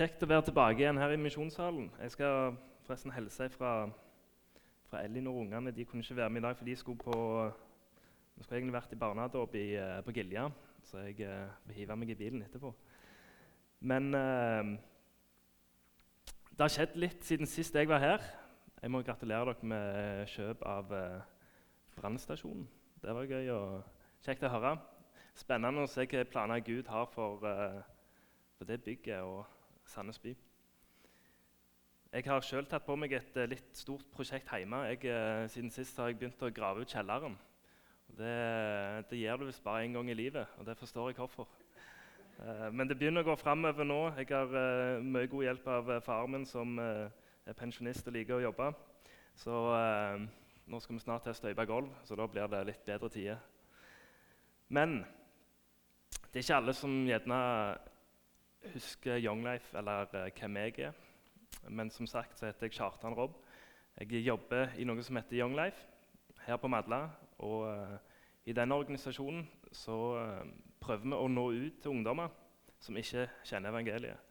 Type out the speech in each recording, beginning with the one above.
Kjekt å være tilbake igjen her i misjonssalen. Jeg skal forresten hilse fra, fra Ellin og ungene. De kunne ikke være med i dag, for de skulle på Vi skulle egentlig vært i barnedåp eh, på Gilja, så jeg eh, hive meg i bilen etterpå. Men eh, det har skjedd litt siden sist jeg var her. Jeg må gratulere dere med kjøp av eh, brannstasjonen. Det var gøy og kjekt å høre. Spennende å se hvilke planer Gud har for, eh, for det bygget. og Sandnes by. Jeg har sjøl tatt på meg et uh, litt stort prosjekt hjemme. Jeg, uh, siden sist har jeg begynt å grave ut kjelleren. Det, det gjør du visst bare én gang i livet, og det forstår jeg hvorfor. Uh, men det begynner å gå framover nå. Jeg har mye god hjelp av faren min, som er pensjonist og liker å jobbe. Så nå skal vi snart til å støype gulv, så da blir det litt bedre tider. Men det er ikke alle som gjerne husker Young Life, eller uh, hvem jeg er. Men som sagt så heter jeg Kjartan Robb. Jeg jobber i noe som heter Young Life her på Madla. Og uh, i denne organisasjonen så uh, prøver vi å nå ut til ungdommer som ikke kjenner evangeliet.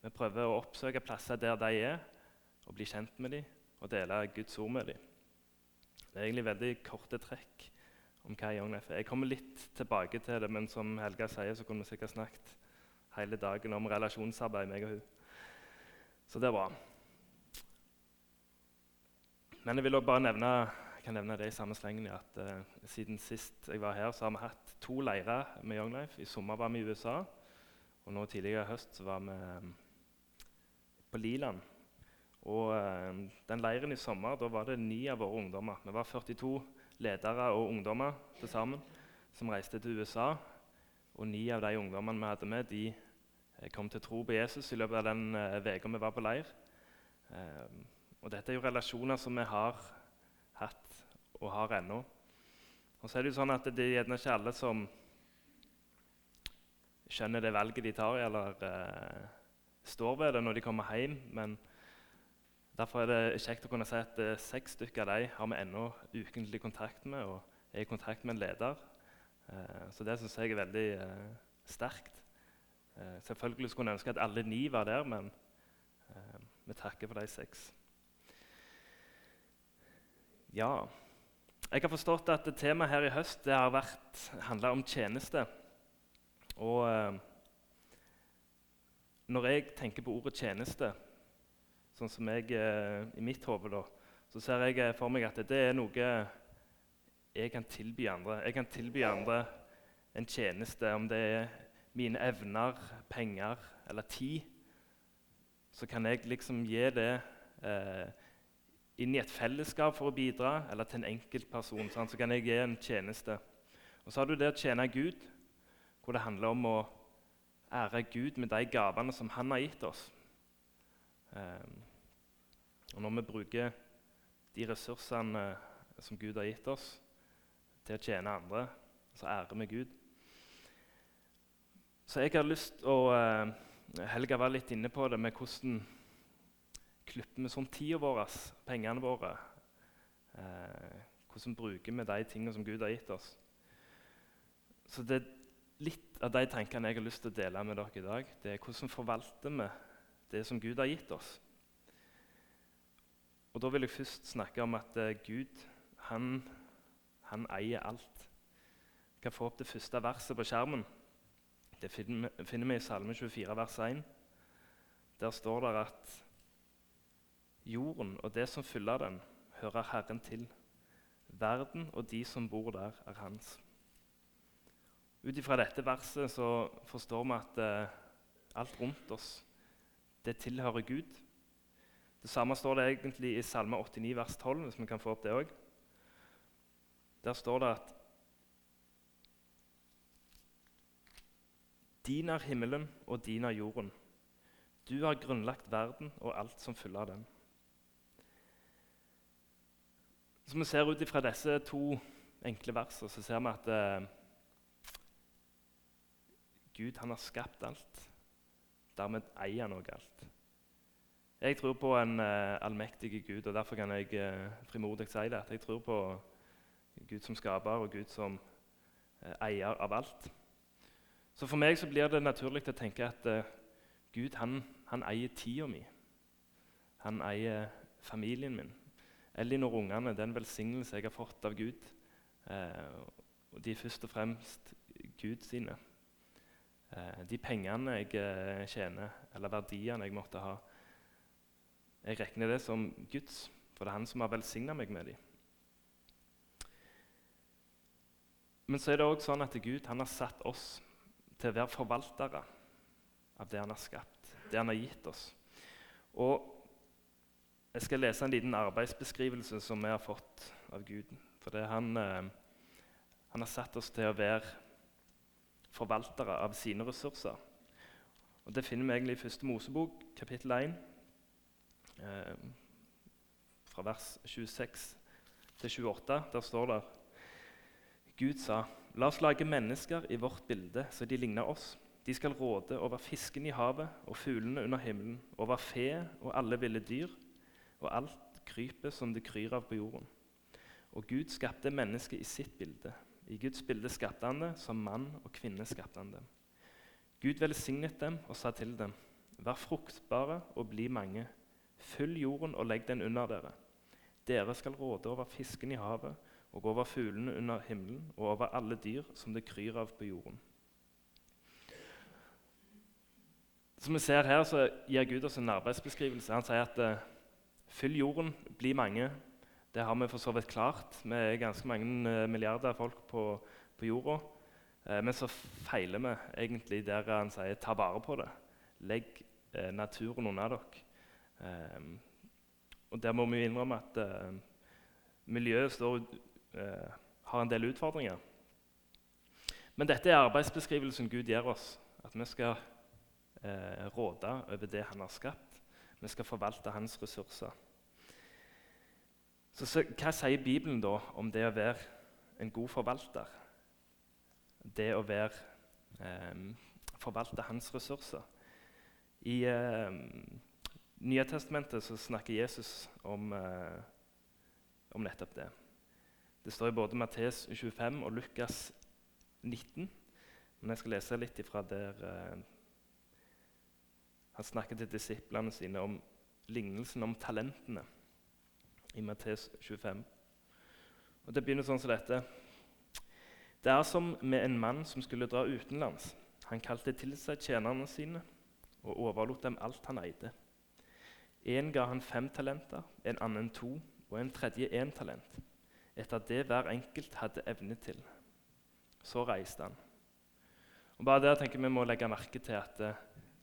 Vi prøver å oppsøke plasser der de er, og bli kjent med dem og dele Guds ord med dem. Det er egentlig veldig korte trekk om hva Young Life er. Jeg kommer litt tilbake til det, men som Helga sier, så kunne vi sikkert snakket hele dagen om relasjonsarbeid, meg og hun. Så det er bra. Men jeg vil også bare nevne, jeg kan nevne det i samme slengen at uh, siden sist jeg var her, så har vi hatt to leirer med Young Life. I sommer var vi i USA, og nå tidligere i høst var vi um, på Liland. Og uh, den leiren i sommer, da var det ni av våre ungdommer. Vi var 42 ledere og ungdommer til sammen som reiste til USA og ni av de ungdommene vi hadde med, de eh, kom til tro på Jesus i løpet av den uka uh, vi var på leir. Um, og dette er jo relasjoner som vi har hatt og har ennå. Og så er det jo sånn at det er gjerne ikke alle som skjønner det valget de tar, eller uh, står ved det når de kommer hjem. Men derfor er det kjekt å kunne si at uh, seks stykker av dem har vi ennå ukentlig kontakt med, og er i kontakt med en leder. Eh, så det syns jeg er veldig eh, sterkt. Eh, selvfølgelig skulle en ønske at alle ni var der, men vi takker for de seks. Ja Jeg har forstått at temaet her i høst det har vært handla om tjeneste. Og når jeg tenker på ordet tjeneste, sånn som jeg i mitt hode, så ser jeg for meg at det er noe jeg kan tilby andre. Jeg kan tilby andre en tjeneste, om det er mine evner, penger eller tid. Så kan jeg liksom gi det eh, inn i et fellesskap for å bidra, eller til en enkeltperson. Sånn, så kan jeg gi en tjeneste. Og så har du det å tjene Gud, hvor det handler om å ære Gud med de gavene som Han har gitt oss. Eh, og når vi bruker de ressursene som Gud har gitt oss, til å tjene andre. Så ærer vi Gud. Så jeg har lyst å uh, Helga var litt inne på det med hvordan klipper vi sånn tida vår, pengene våre. Uh, hvordan bruker vi de tingene som Gud har gitt oss. Så det er litt av de tankene jeg har lyst til å dele med dere i dag. Det er hvordan forvalter vi det som Gud har gitt oss. Og Da vil jeg først snakke om at uh, Gud han han eier alt. Vi kan få opp det første verset på skjermen. Det finner vi i Salme 24, vers 1. Der står det at jorden og det som fyller den, hører Herren til. Verden og de som bor der, er hans. Ut ifra dette verset så forstår vi at eh, alt rundt oss, det tilhører Gud. Det samme står det egentlig i Salme 89, vers 12, hvis vi kan få opp det òg. Der står det at Din er himmelen, og din er jorden. Du har grunnlagt verden og alt som fyller den. Så vi ser Ut fra disse to enkle versene så ser vi at eh, Gud han har skapt alt. Dermed eier han òg alt. Jeg tror på en eh, allmektig Gud, og derfor kan jeg eh, frimodig si det. at Jeg tror på Gud som skaper og Gud som eh, eier av alt. Så For meg så blir det naturlig å tenke at eh, Gud han, han eier tida mi. Han eier familien min. Elinor og ungene er velsignelse jeg har fått av Gud. Eh, og de er først og fremst Gud sine. Eh, de pengene jeg eh, tjener, eller verdiene jeg måtte ha, jeg regner det som Guds, for det er Han som har velsigna meg med dem. Men så er det også sånn at Gud han har satt oss til å være forvaltere av det han har skapt, det han har gitt oss. Og Jeg skal lese en liten arbeidsbeskrivelse som vi har fått av Gud. For det han, eh, han har satt oss til å være forvaltere av sine ressurser. Og Det finner vi egentlig i første Mosebok, kapittel 1, eh, fra vers 26 til 28. Der står det Gud sa, 'La oss lage mennesker i vårt bilde, så de ligner oss.' De skal råde over fisken i havet og fuglene under himmelen, over fe og alle ville dyr og alt krypet som det kryr av på jorden. Og Gud skapte mennesket i sitt bilde. I Guds bilde skapte han det, som mann og kvinne skapte han dem. Gud velsignet dem og sa til dem, vær fruktbare og bli mange. Fyll jorden og legg den under dere. Dere skal råde over fisken i havet og over fuglene under himmelen og over alle dyr som det kryr av på jorden. Som vi ser her, så gir Gud oss en arbeidsbeskrivelse. Han sier at eh, fyll jorden, bli mange. Det har vi for så vidt klart. Vi er ganske mange eh, milliarder folk på, på jorda. Eh, men så feiler vi egentlig der han sier 'ta vare på det'. Legg naturen unna dere. Og Der må vi innrømme at miljøet står, eh, har en del utfordringer. Men dette er arbeidsbeskrivelsen Gud gir oss. At vi skal eh, råde over det han har skapt. Vi skal forvalte hans ressurser. Så, så, Hva sier Bibelen da om det å være en god forvalter? Det å være eh, forvalte hans ressurser. I eh, Nye testamentet så snakker Jesus om, eh, om nettopp det. Det står i både Mattes 25 og Lukas 19. Men jeg skal lese litt ifra der eh, han snakker til disiplene sine om lignelsen om talentene i Mattes 25. Og Det begynner sånn som dette. Det er som med en mann som skulle dra utenlands. Han kalte til seg tjenerne sine og overlot dem alt han eide. En ga han fem talenter, en annen to og en tredje én talent, etter det hver enkelt hadde evne til. Så reiste han. Og bare der tenker Vi må legge merke til at uh,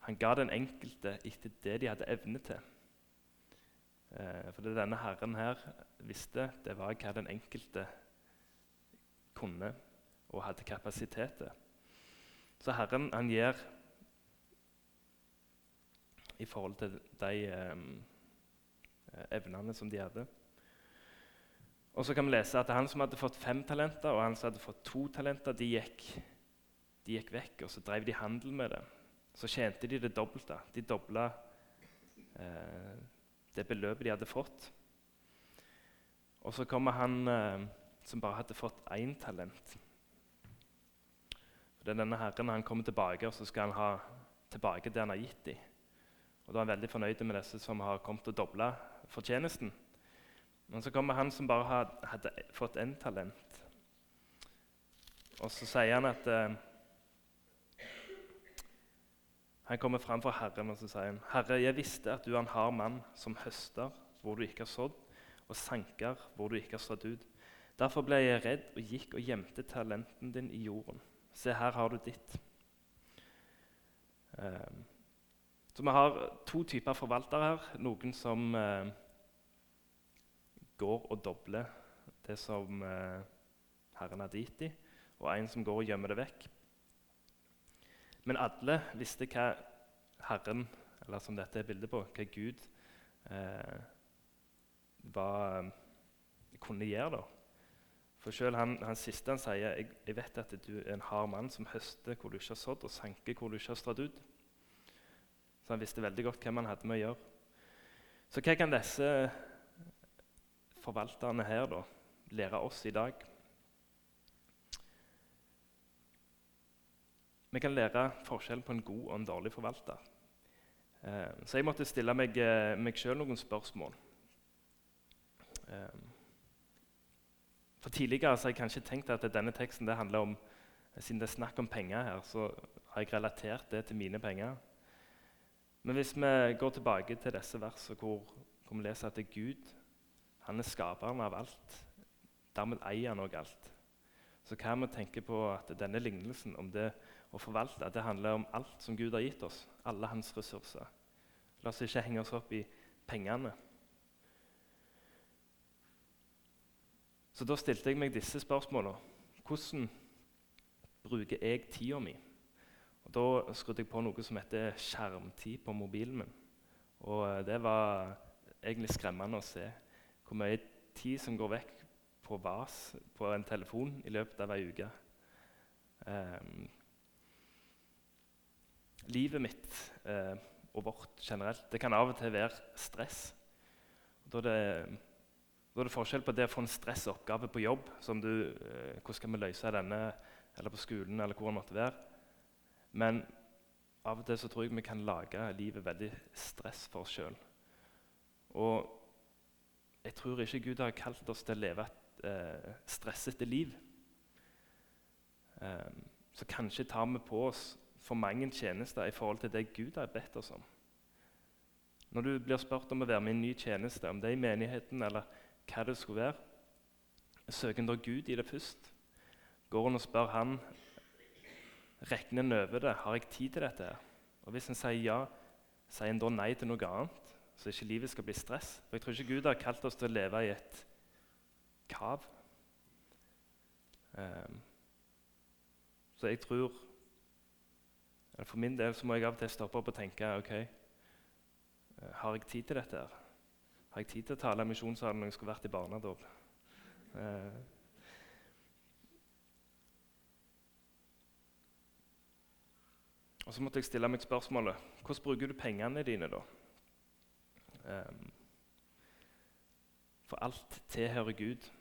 han ga den enkelte etter det de hadde evne til. Uh, for det denne herren her visste, det var hva den enkelte kunne og hadde kapasitet til. Så Herren han gir i forhold til de eh, evnene som de hadde. Og så kan vi lese at Han som hadde fått fem talenter, og han som hadde fått to talenter, de gikk, de gikk vekk og så drev de handel med det. Så tjente de det dobbelte. De dobla eh, det beløpet de hadde fått. Og så kommer han eh, som bare hadde fått én talent. Det er denne herren han kommer tilbake, og så skal han ha tilbake det han har gitt dem. Og Da er han veldig fornøyd med disse som har kommet og dobla fortjenesten. Men så kommer han som bare hadde fått én talent. Og så sier han at eh, Han kommer fram for Herren og så sier han, 'Herre, jeg visste at du er en hard mann som høster hvor du ikke har sådd, og sanker hvor du ikke har stått ut.' Derfor ble jeg redd og gikk og gjemte talenten din i jorden. Se, her har du ditt. Eh, så vi har to typer forvaltere her. Noen som eh, går og dobler det som eh, Herren har gitt dem, og en som går og gjemmer det vekk. Men alle visste hva Herren, eller som dette er bildet på, hva Gud eh, var, kunne gjøre. da. For selv han, han siste han sier jeg, jeg vet at du er en hard mann som høster hvor du ikke har sådd, og sanker hvor du ikke har strødd ut. Så han visste veldig godt hvem han hadde med å gjøre. Så hva kan disse forvalterne her da lære oss i dag? Vi kan lære forskjellen på en god og en dårlig forvalter. Eh, så jeg måtte stille meg, eh, meg sjøl noen spørsmål. Eh, for Tidligere har jeg kanskje tenkt at denne teksten handler om siden det er snakk om penger her, så har jeg relatert det til mine penger. Men hvis vi går tilbake til disse versene hvor, hvor vi leser at det er Gud han er skaperen av alt, dermed eier han òg alt, så kan vi tenke på at denne lignelsen om det å forvalte det handler om alt som Gud har gitt oss, alle hans ressurser. La oss ikke henge oss opp i pengene. Så da stilte jeg meg disse spørsmålene. Hvordan bruker jeg tida mi? Og Da skrudde jeg på noe som heter skjermtid på mobilen min. Og eh, Det var egentlig skremmende å se hvor mye tid som går vekk på vas på en telefon i løpet av ei uke. Um, livet mitt uh, og vårt generelt det kan av og til være stress. Da er, det, da er det forskjell på det å få en stressoppgave på jobb som du, uh, Hvordan skal vi løse denne? Eller på skolen, eller hvor det måtte være. Men av og til så tror jeg vi kan lage livet veldig stress for oss sjøl. Jeg tror ikke Gud har kalt oss til å leve et eh, stressete liv. Eh, så kanskje tar vi på oss for mange tjenester i forhold til det Gud har bedt oss om. Når du blir spurt om å være med i en ny tjeneste, om det er i menigheten eller hva det skulle være, søker en da Gud i det først? Går en og spør Han Regner en over det? Har jeg tid til dette? Og Hvis en sier ja, sier en da nei til noe annet? Så ikke livet skal bli stress. For Jeg tror ikke Gud har kalt oss til å leve i et kav. Um, så jeg tror For min del så må jeg av og til stoppe opp og tenke ok, uh, Har jeg tid til dette? her? Har jeg tid til å tale i misjonssalen når jeg skulle vært i barnedåp? Uh, og så måtte jeg stille meg spørsmålet hvordan bruker du pengene dine da? Um, for alt tilhører Gud.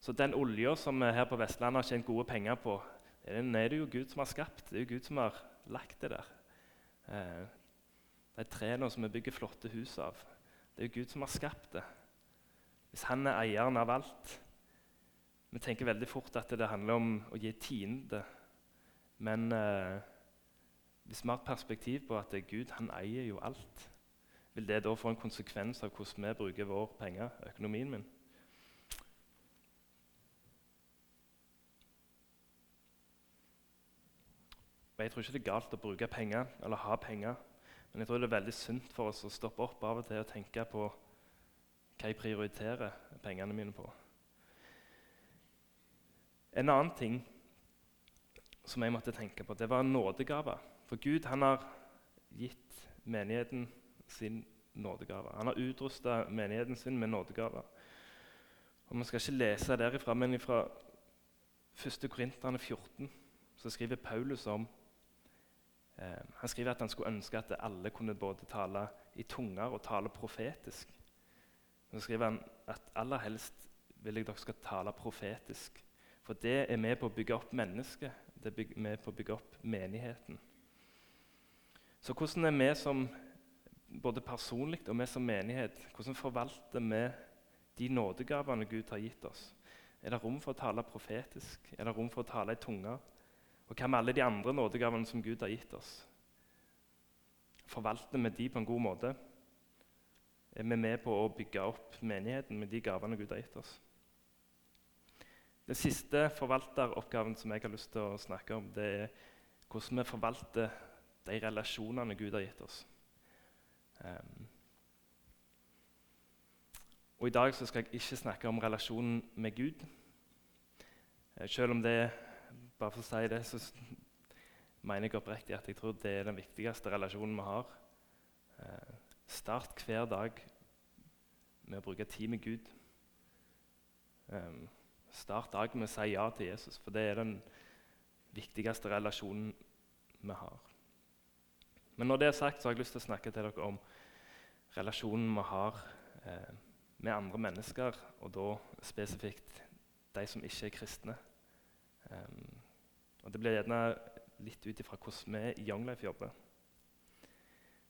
Så den olja som vi her på Vestlandet har tjent gode penger på, den er det jo Gud som har skapt. Det er jo Gud som har lagt det der. Uh, de trærne som vi bygger flotte hus av, det er jo Gud som har skapt det. Hvis han er eieren av alt Vi tenker veldig fort at det handler om å gi tiende. Men eh, hvis vi har et perspektiv på at Gud han eier jo alt vil det da få en konsekvens av hvordan vi bruker våre penger, økonomien min? Jeg tror ikke det er galt å bruke penger eller ha penger, men jeg tror det er veldig sunt for oss å stoppe opp av og til og tenke på hva jeg prioriterer pengene mine på. En annen ting som jeg måtte tenke på, det var nådegaver. For Gud han har gitt menigheten sin nådegave. Han har utrusta menigheten sin med nådegaver. Og Vi skal ikke lese derifra, men fra 1. Korinterne 14 så skriver Paulus om eh, Han skriver at han skulle ønske at alle kunne både tale i tunger og tale profetisk. Så skriver han at aller helst vil jeg dere skal tale profetisk. For det er med på å bygge opp mennesket. Det er med på å bygge opp menigheten. Så hvordan er vi som både personlig og vi som menighet, hvordan forvalter vi de nådegavene Gud har gitt oss? Er det rom for å tale profetisk? Er det rom for å tale i tunga? Og hva med alle de andre nådegavene som Gud har gitt oss? Forvalter vi de på en god måte? Er vi med på å bygge opp menigheten med de gavene Gud har gitt oss? Den siste forvalteroppgaven som jeg har lyst til å snakke om, det er hvordan vi forvalter de relasjonene Gud har gitt oss. Um, og I dag så skal jeg ikke snakke om relasjonen med Gud. Uh, selv om det bare for å si det, så mener jeg oppriktig at jeg tror det er den viktigste relasjonen vi har. Uh, start hver dag med å bruke tid med Gud. Um, start dagen med å si ja til Jesus, for det er den viktigste relasjonen vi har. Men når det er sagt, så har jeg lyst til å snakke til dere om relasjonen vi har eh, med andre mennesker, og da spesifikt de som ikke er kristne. Um, og Det blir gjerne litt ut ifra hvordan vi i Young Life jobber.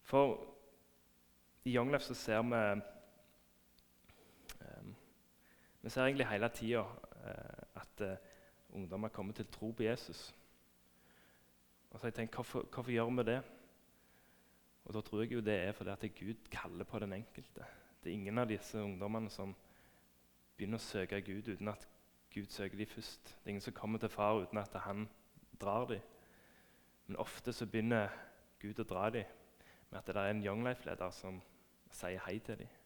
For I Young Life så ser vi um, Vi ser egentlig hele tida uh, at uh, ungdommer kommer til tro på Jesus. Og så har jeg tenkt, hvorfor, hvorfor, gjør vi det? Og Da tror jeg jo det er fordi at Gud kaller på den enkelte. Det er ingen av disse ungdommene som begynner å søke Gud uten at Gud søker dem først. Det er ingen som kommer til far uten at han drar dem. Men ofte så begynner Gud å dra dem med at det er en Young Life-leder som sier hei til dem.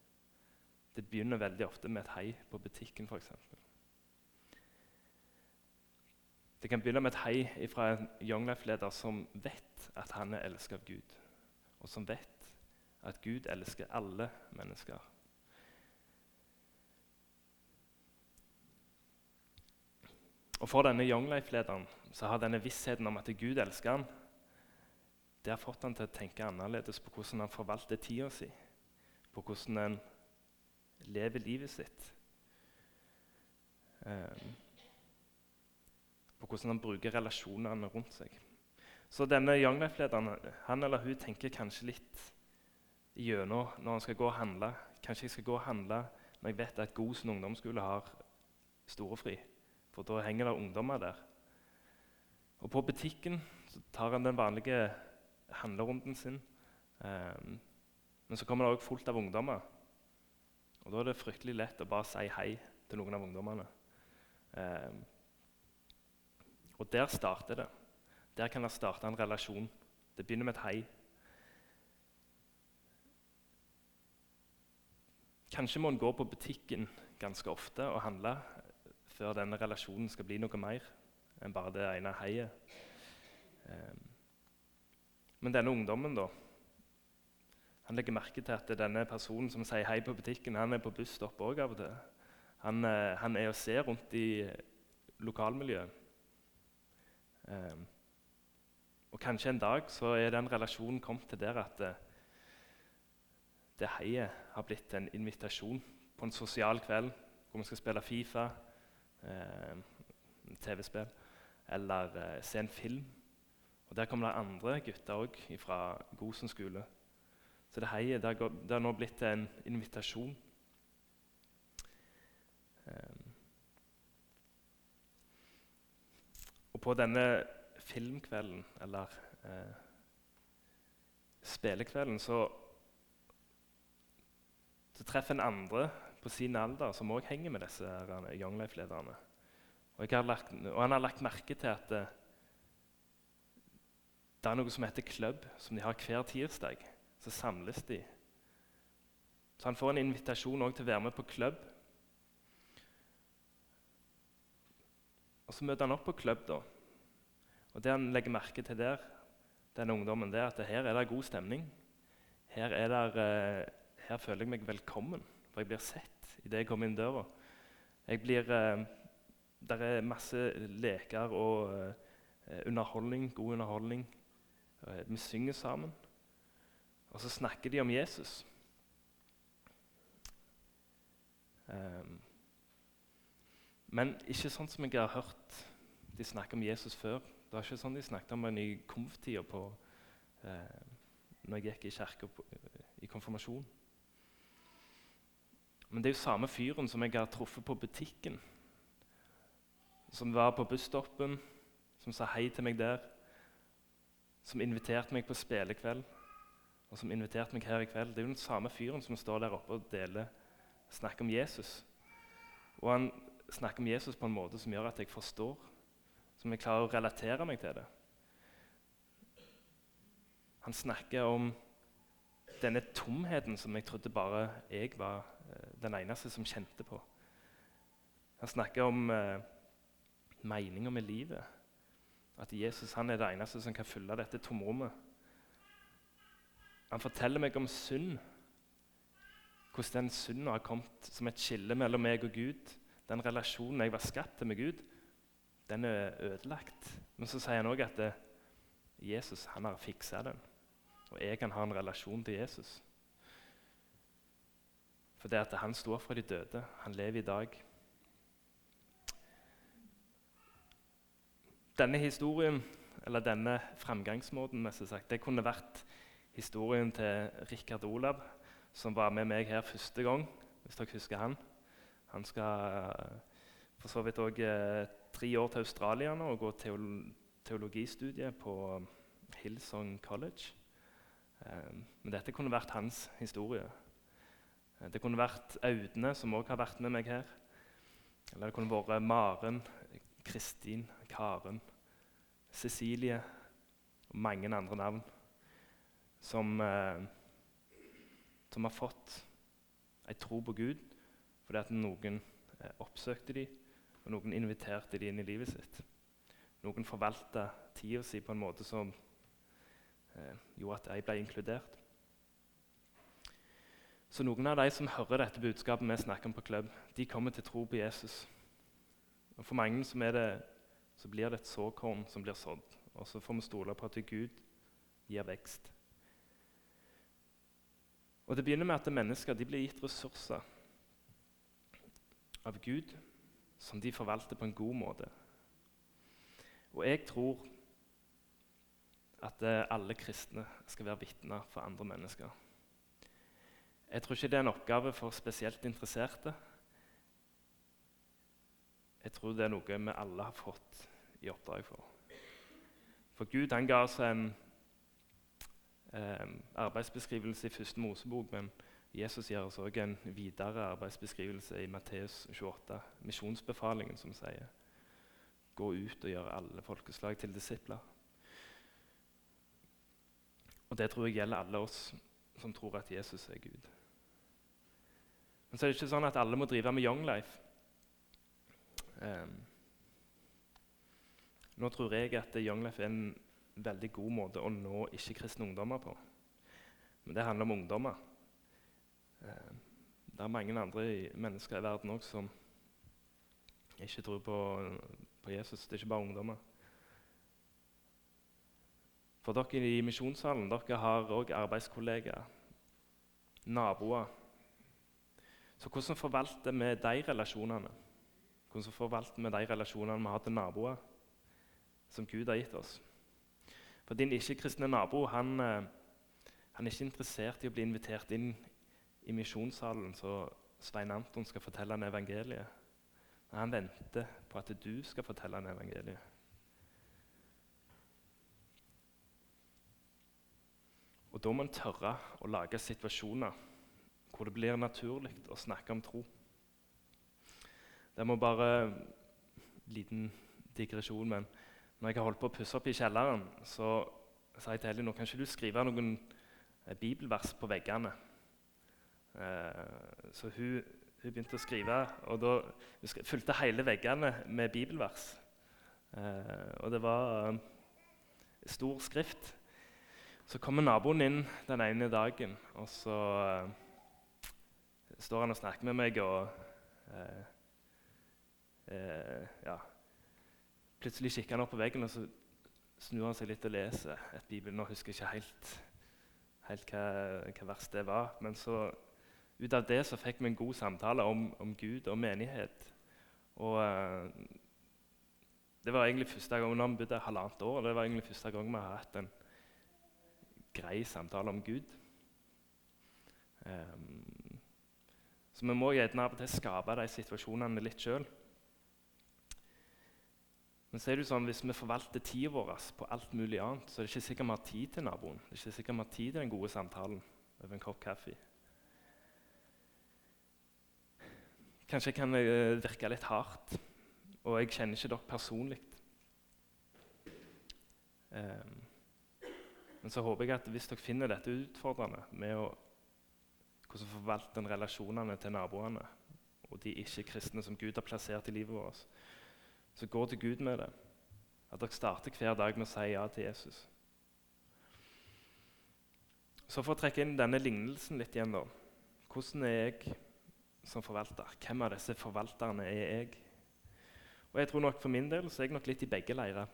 Det begynner veldig ofte med et hei på butikken, f.eks. Det kan begynne med et hei fra en Young Life-leder som vet at han er elsket av Gud, og som vet at Gud elsker alle mennesker. Og For denne Young Life-lederen så har denne vissheten om at Gud elsker han, det har fått han til å tenke annerledes på hvordan han forvalter tida si, på hvordan han lever livet sitt. Um, på hvordan han bruker relasjonene rundt seg. Så denne Young Life-lederen han eller hun tenker kanskje litt gjennom når han skal gå og handle. Kanskje jeg skal gå og handle når jeg vet at Gosen ungdomsskole har storefri. For da henger det ungdommer der. Og på butikken tar han den vanlige handlerunden sin. Um, men så kommer det òg fullt av ungdommer. Og da er det fryktelig lett å bare si hei til noen av ungdommene. Um, og der starter det. Der kan det starte en relasjon. Det begynner med et hei. Kanskje må en gå på butikken ganske ofte og handle før denne relasjonen skal bli noe mer enn bare det ene heiet. Um, men denne ungdommen, da han legger merke til at denne personen som sier hei på butikken, han er på busstopp òg av og til. Han, eh, han, er å se rundt i lokalmiljøet. Og kanskje en dag så er den relasjonen kommet til der at uh, det heiet har blitt en invitasjon på en sosial kveld hvor vi skal spille Fifa, eh, TV-spill eller eh, se en film. Og Der kommer det andre gutter òg fra Gosen skole. Så det heiet det har, nå blitt en invitasjon. Eh. Og på denne filmkvelden, eller eh, spillekvelden, så, så, treffer en andre på sin alder som òg henger med disse Young Life-lederne. Og, og, han har lagt merke til at det, det er noe som heter klubb, som de har hver tirsdag. Så samles de. Så han får en invitasjon til å være med på klubb. Og Så møter han opp på klubb. da. Og Det han legger merke til der, denne ungdommen, det er at her er det god stemning. Her, der, uh, her føler jeg meg velkommen, for jeg blir sett idet jeg kommer inn døra. Jeg blir, uh, der er masse leker og uh, underholdning, god underholdning. vi synger sammen. Og så snakker de om Jesus. Um, men ikke sånn som jeg har hørt de snakke om Jesus før. Det var ikke sånn de snakket om en i konf-tida eh, når jeg gikk i kirka i konfirmasjon. Men det er jo samme fyren som jeg har truffet på butikken. Som var på busstoppen, som sa hei til meg der. Som inviterte meg på spillekveld, og som inviterte meg her i kveld. Det er jo den samme fyren som står der oppe og deler, snakker om Jesus. Og han snakker om Jesus på en måte som gjør at jeg forstår som jeg klarer å relatere meg til det. Han snakker om denne tomheten som jeg trodde bare jeg var eh, den eneste som kjente på. Han snakker om eh, meninga med livet. At Jesus han er det eneste som kan fylle dette tomrommet. Han forteller meg om synd. Hvordan den synda har kommet som et skille mellom meg og Gud. Den relasjonen jeg var skapt til med Gud den er ødelagt. Men så sier han òg at det, Jesus han har fiksa den. Og jeg kan ha en relasjon til Jesus. For det at han står fra de døde. Han lever i dag. Denne historien, eller denne framgangsmåten, sagt, det kunne vært historien til Rikard Olav, som var med meg her første gang, hvis dere husker han. Han skal eh, for så vidt òg eh, tre år til Australia nå og gå teolo teologistudiet på Hillsong College. Eh, men dette kunne vært hans historie. Eh, det kunne vært Audne, som òg har vært med meg her. Eller det kunne vært Maren, Kristin, Karen, Cecilie og mange andre navn som, eh, som har fått ei tro på Gud fordi at noen eh, oppsøkte dem, og noen inviterte de inn i livet sitt. Noen forvalta tida si på en måte som eh, gjorde at jeg ble inkludert. Så noen av de som hører dette budskapet vi snakker om på klubb, de kommer til tro på Jesus. Og For mange det, så blir det et såkorn som blir sådd. Og så får vi stole på at Gud gir vekst. Og Det begynner med at mennesker blir gitt ressurser av Gud som de forvalter på en god måte. Og jeg tror at eh, alle kristne skal være vitner for andre mennesker. Jeg tror ikke det er en oppgave for spesielt interesserte. Jeg tror det er noe vi alle har fått i oppdrag for. For Gud han ga oss en eh, arbeidsbeskrivelse i første Mosebok, men Jesus gir oss også en videre arbeidsbeskrivelse i Matteus 28, misjonsbefalingen, som sier Gå ut og gjøre alle folkeslag til disipler. Og Det tror jeg gjelder alle oss som tror at Jesus er Gud. Men så er det ikke sånn at alle må drive med Young Life. Um, nå tror jeg at Young Life er en veldig god måte å nå ikke-kristne ungdommer på. Men det handler om ungdommer. Um, det er mange andre mennesker i verden også som ikke tror på, på Jesus. Det er ikke bare ungdommer. For dere i misjonssalen dere har òg arbeidskollegaer, naboer så hvordan forvalter vi de relasjonene? Hvordan forvalter vi de relasjonene vi har til naboer, som Gud har gitt oss? For din ikke-kristne nabo han, eh, han, er ikke interessert i å bli invitert inn i misjonssalen så Svein Anton skal fortelle han evangeliet. Men han venter på at du skal fortelle han evangeliet. Og Da må en tørre å lage situasjoner hvor det blir naturlig å snakke om tro. Det må bare Liten digresjon, men når jeg har holdt på å pusse opp i kjelleren, så sa jeg til Hellig nå kan ikke du skrive noen eh, bibelvers på veggene. Eh, så hun, hun, begynte å skrive, og da hun fulgte hele veggene med bibelvers. Eh, og det var eh, stor skrift. Så kommer naboen inn den ene dagen, og så står han og snakker med meg, og eh, ja. Plutselig kikker han opp på veggen, og så snur han seg litt og leser et bibel. Nå husker jeg ikke helt, helt hva, hva, vers det var. Men så, ut av det så fikk vi en god samtale om, om Gud og menighet. Og uh, det var egentlig første gang, når vi bodde halvannet år, det var egentlig første gang vi har hatt en grei samtale om Gud. Um, så vi må gjerne av og til skape de situasjonene litt sjøl. Men så er det sånn, hvis vi forvalter tida vår på alt mulig annet, så er det ikke sikkert vi har tid til naboen. Det er ikke sikkert vi har tid til den gode samtalen over en kopp kaffe. Kanskje jeg kan uh, virke litt hardt, og jeg kjenner ikke dere personlig. Um, men så håper jeg at hvis dere finner dette utfordrende med å hvordan forvalter en relasjonene til naboene og de ikke-kristne som Gud har plassert i livet vårt? Så gå til Gud med det. At dere starter hver dag med å si ja til Jesus. Så For å trekke inn denne lignelsen litt igjen, da. Hvordan er jeg som forvalter? Hvem av disse forvalterne er jeg? Og jeg tror nok For min del så er jeg nok litt i begge leirer.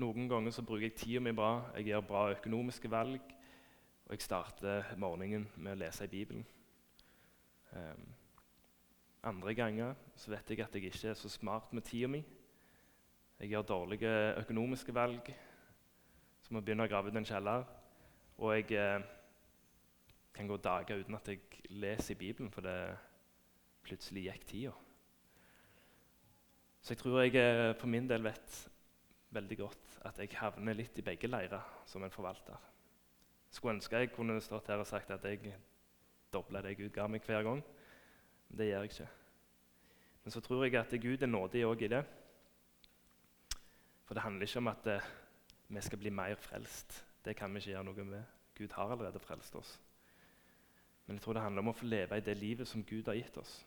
Noen ganger så bruker jeg tida mi bra. Jeg gjør bra økonomiske valg. Og jeg starter morgenen med å lese i Bibelen. Um, andre ganger så vet jeg at jeg ikke er så smart med tida mi. Jeg gjør dårlige økonomiske valg, som å begynne å grave ut en kjeller. Og jeg eh, kan gå dager uten at jeg leser i Bibelen, for det plutselig gikk tida. Så jeg tror jeg på for min del vet veldig godt at jeg havner litt i begge leirer som en forvalter. Skulle ønske jeg kunne stått her og sagt at jeg dobla det Gud ga meg hver gang. Men det gjør jeg ikke. Men så tror jeg at Gud er nådig òg i det. For det handler ikke om at eh, vi skal bli mer frelst. Det kan vi ikke gjøre noe med. Gud har allerede frelst oss. Men jeg tror det handler om å få leve i det livet som Gud har gitt oss.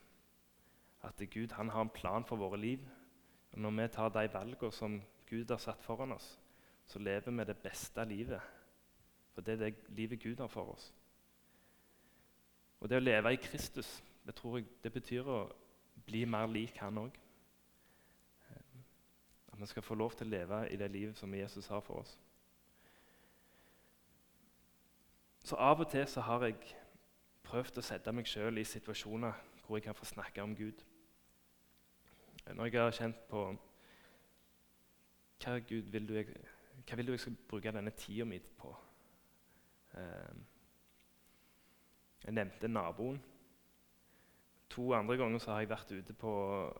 At Gud han har en plan for våre liv. Og når vi tar de valgene som Gud har satt foran oss, så lever vi det beste livet. For det er det livet Gud har for oss. Og det å leve i Kristus det tror jeg det betyr å bli mer lik han òg. At vi skal få lov til å leve i det livet som Jesus har for oss. Så av og til så har jeg prøvd å sette meg sjøl i situasjoner hvor jeg kan få snakke om Gud. Når jeg har kjent på hva Gud vil du hva vil du jeg skal bruke denne tida mi på? Eh, jeg nevnte naboen. To andre ganger så har jeg vært ute på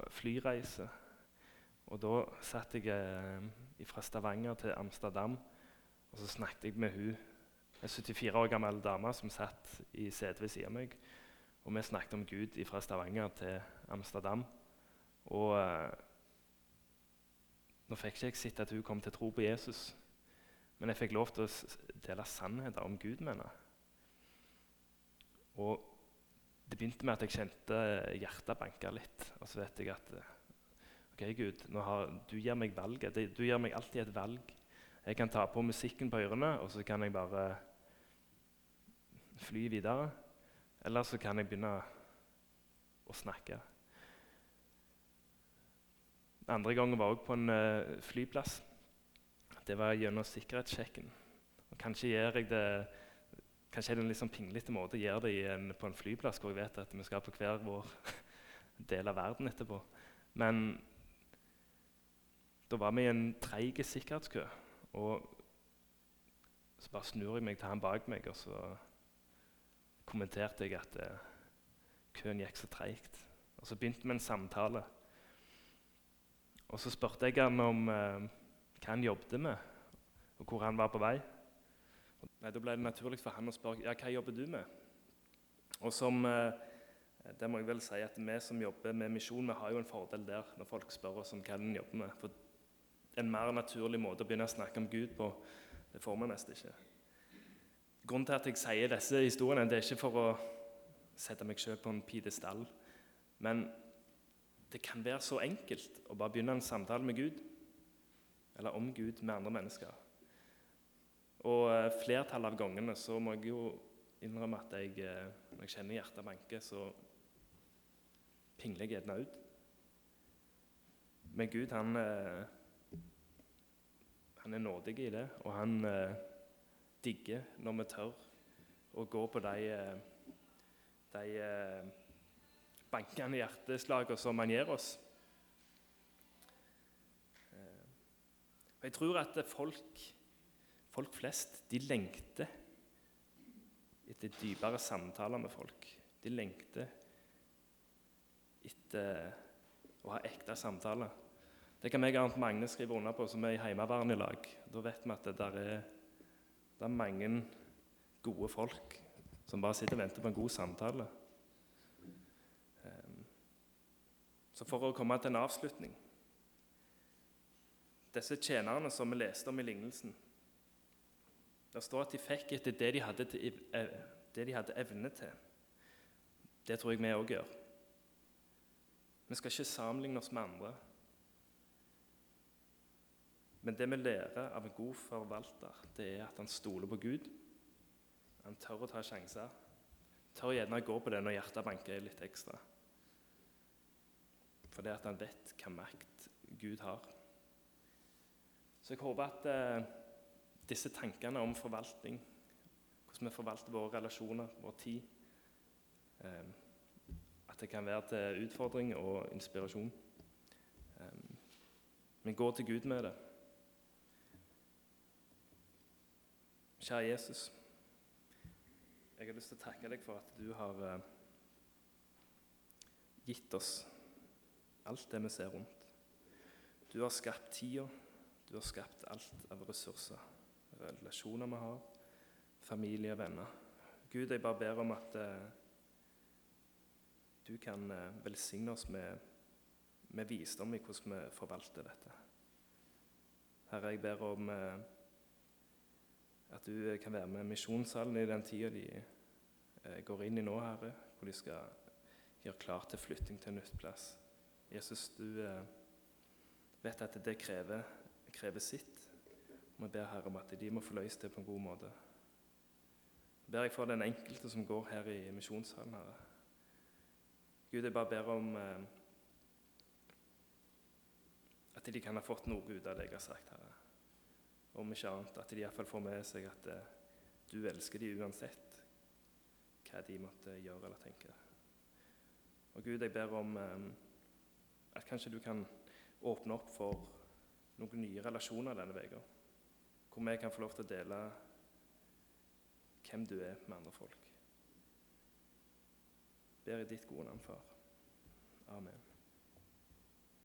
flyreise. Og Da satt jeg eh, fra Stavanger til Amsterdam og så snakket jeg med hun, en 74 år gammel dame som satt i setet ved siden av meg. Og Vi snakket om Gud fra Stavanger til Amsterdam. Og eh, Nå fikk ikke jeg sett at hun kom til å tro på Jesus, men jeg fikk lov til å dele sannheter om Gud med henne. Og det begynte med at jeg kjente hjertet banke litt. Og så vet jeg at ok Gud, har, du gir meg valget. Du gir meg alltid et valg. Jeg kan ta på musikken på ørene, og så kan jeg bare fly videre. Eller så kan jeg begynne å snakke. Andre gangen var jeg på en uh, flyplass. Det var gjennom sikkerhetssjekken. Og kanskje gjør jeg det Kanskje er det en litt sånn pinglete måte å gjøre det en, på en flyplass hvor jeg vet at vi skal på hver vår del av verden etterpå. Men da var vi i en treig sikkerhetskø. Og så bare snur jeg meg til han bak meg, og så kommenterte jeg at eh, køen gikk så treigt. Og så begynte vi en samtale. Og så spurte jeg han om eh, hva han jobbet med, og hvor han var på vei. Nei, Da ble det naturlig for han å spørre ja, hva jobber du med. Og som, eh, det må jeg vel si at Vi som jobber med misjon, vi har jo en fordel der når folk spør oss om hva han jobber med. For En mer naturlig måte å begynne å snakke om Gud på, det får vi nesten ikke. Grunnen til at jeg sier disse historiene, det er ikke for å sette meg sjøl på en pidestall. Men det kan være så enkelt å bare begynne en samtale med Gud, eller om Gud med andre mennesker. Og eh, flertallet av gangene så må jeg jo innrømme at jeg, eh, når jeg kjenner hjertet banke, så pingler jeg gjerne ut. Men Gud, han, eh, han er nådig i det, og han digger når vi tør å gå på de, de bankende hjerteslagene som han gir oss. Jeg tror at folk Folk flest de lengter etter dypere samtaler med folk. De lengter etter å ha ekte samtaler. Det kan jeg og Magne skrive under på, som er i i lag. Da vet vi at det der er, det er mange gode folk som bare sitter og venter på en god samtale. Ehm, så for å komme til en avslutning Disse tjenerne som vi leste om i lignelsen, det står at de fikk etter det de hadde, til, det de hadde evne til. Det tror jeg vi òg gjør. Vi skal ikke sammenligne oss med andre. Men det vi lærer av en god forvalter, det er at han stoler på Gud. Han tør å ta sjanser. Tør gjerne å gå på det når hjertet banker litt ekstra. Fordi at han vet hva makt Gud har. Så jeg håper at eh, disse tankene om forvaltning, hvordan vi forvalter våre relasjoner, vår tid eh, At det kan være til utfordring og inspirasjon. Eh, men gå til Gud med det. Kjære Jesus. Jeg har lyst til å takke deg for at du har eh, gitt oss alt det vi ser rundt. Du har skapt tida, du har skapt alt av ressurser, relasjoner vi har, familie og venner. Gud, jeg bare ber om at eh, du kan eh, velsigne oss med, med, visdom i hvordan vi forvalter dette. Herre, jeg ber om at du kan være med misjonssalen i den tida de eh, går inn i nå, Herre, hvor de skal gjøre klar til flytting til en nytt plass. Jesus, du eh, vet at det krever, krever sitt. Vi ber Herre om at de må få løst det på en god måte. Jeg ber for den enkelte som går her i misjonssalen, Herre. Gud, jeg bare ber om eh, at de kan ha fått noe ut av det jeg har sagt, Herre. Om ikke annet at de iallfall får med seg at eh, du elsker dem uansett hva de måtte gjøre eller tenke. Og Gud, jeg ber om eh, at kanskje du kan åpne opp for noen nye relasjoner denne uka. Hvor vi kan få lov til å dele hvem du er med andre folk. Ber i ditt gode navn, far. Amen.